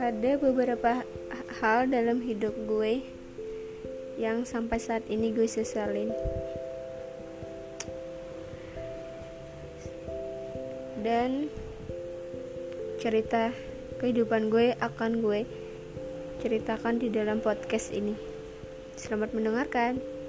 ada beberapa hal dalam hidup gue yang sampai saat ini gue sesalin dan cerita kehidupan gue akan gue ceritakan di dalam podcast ini. Selamat mendengarkan.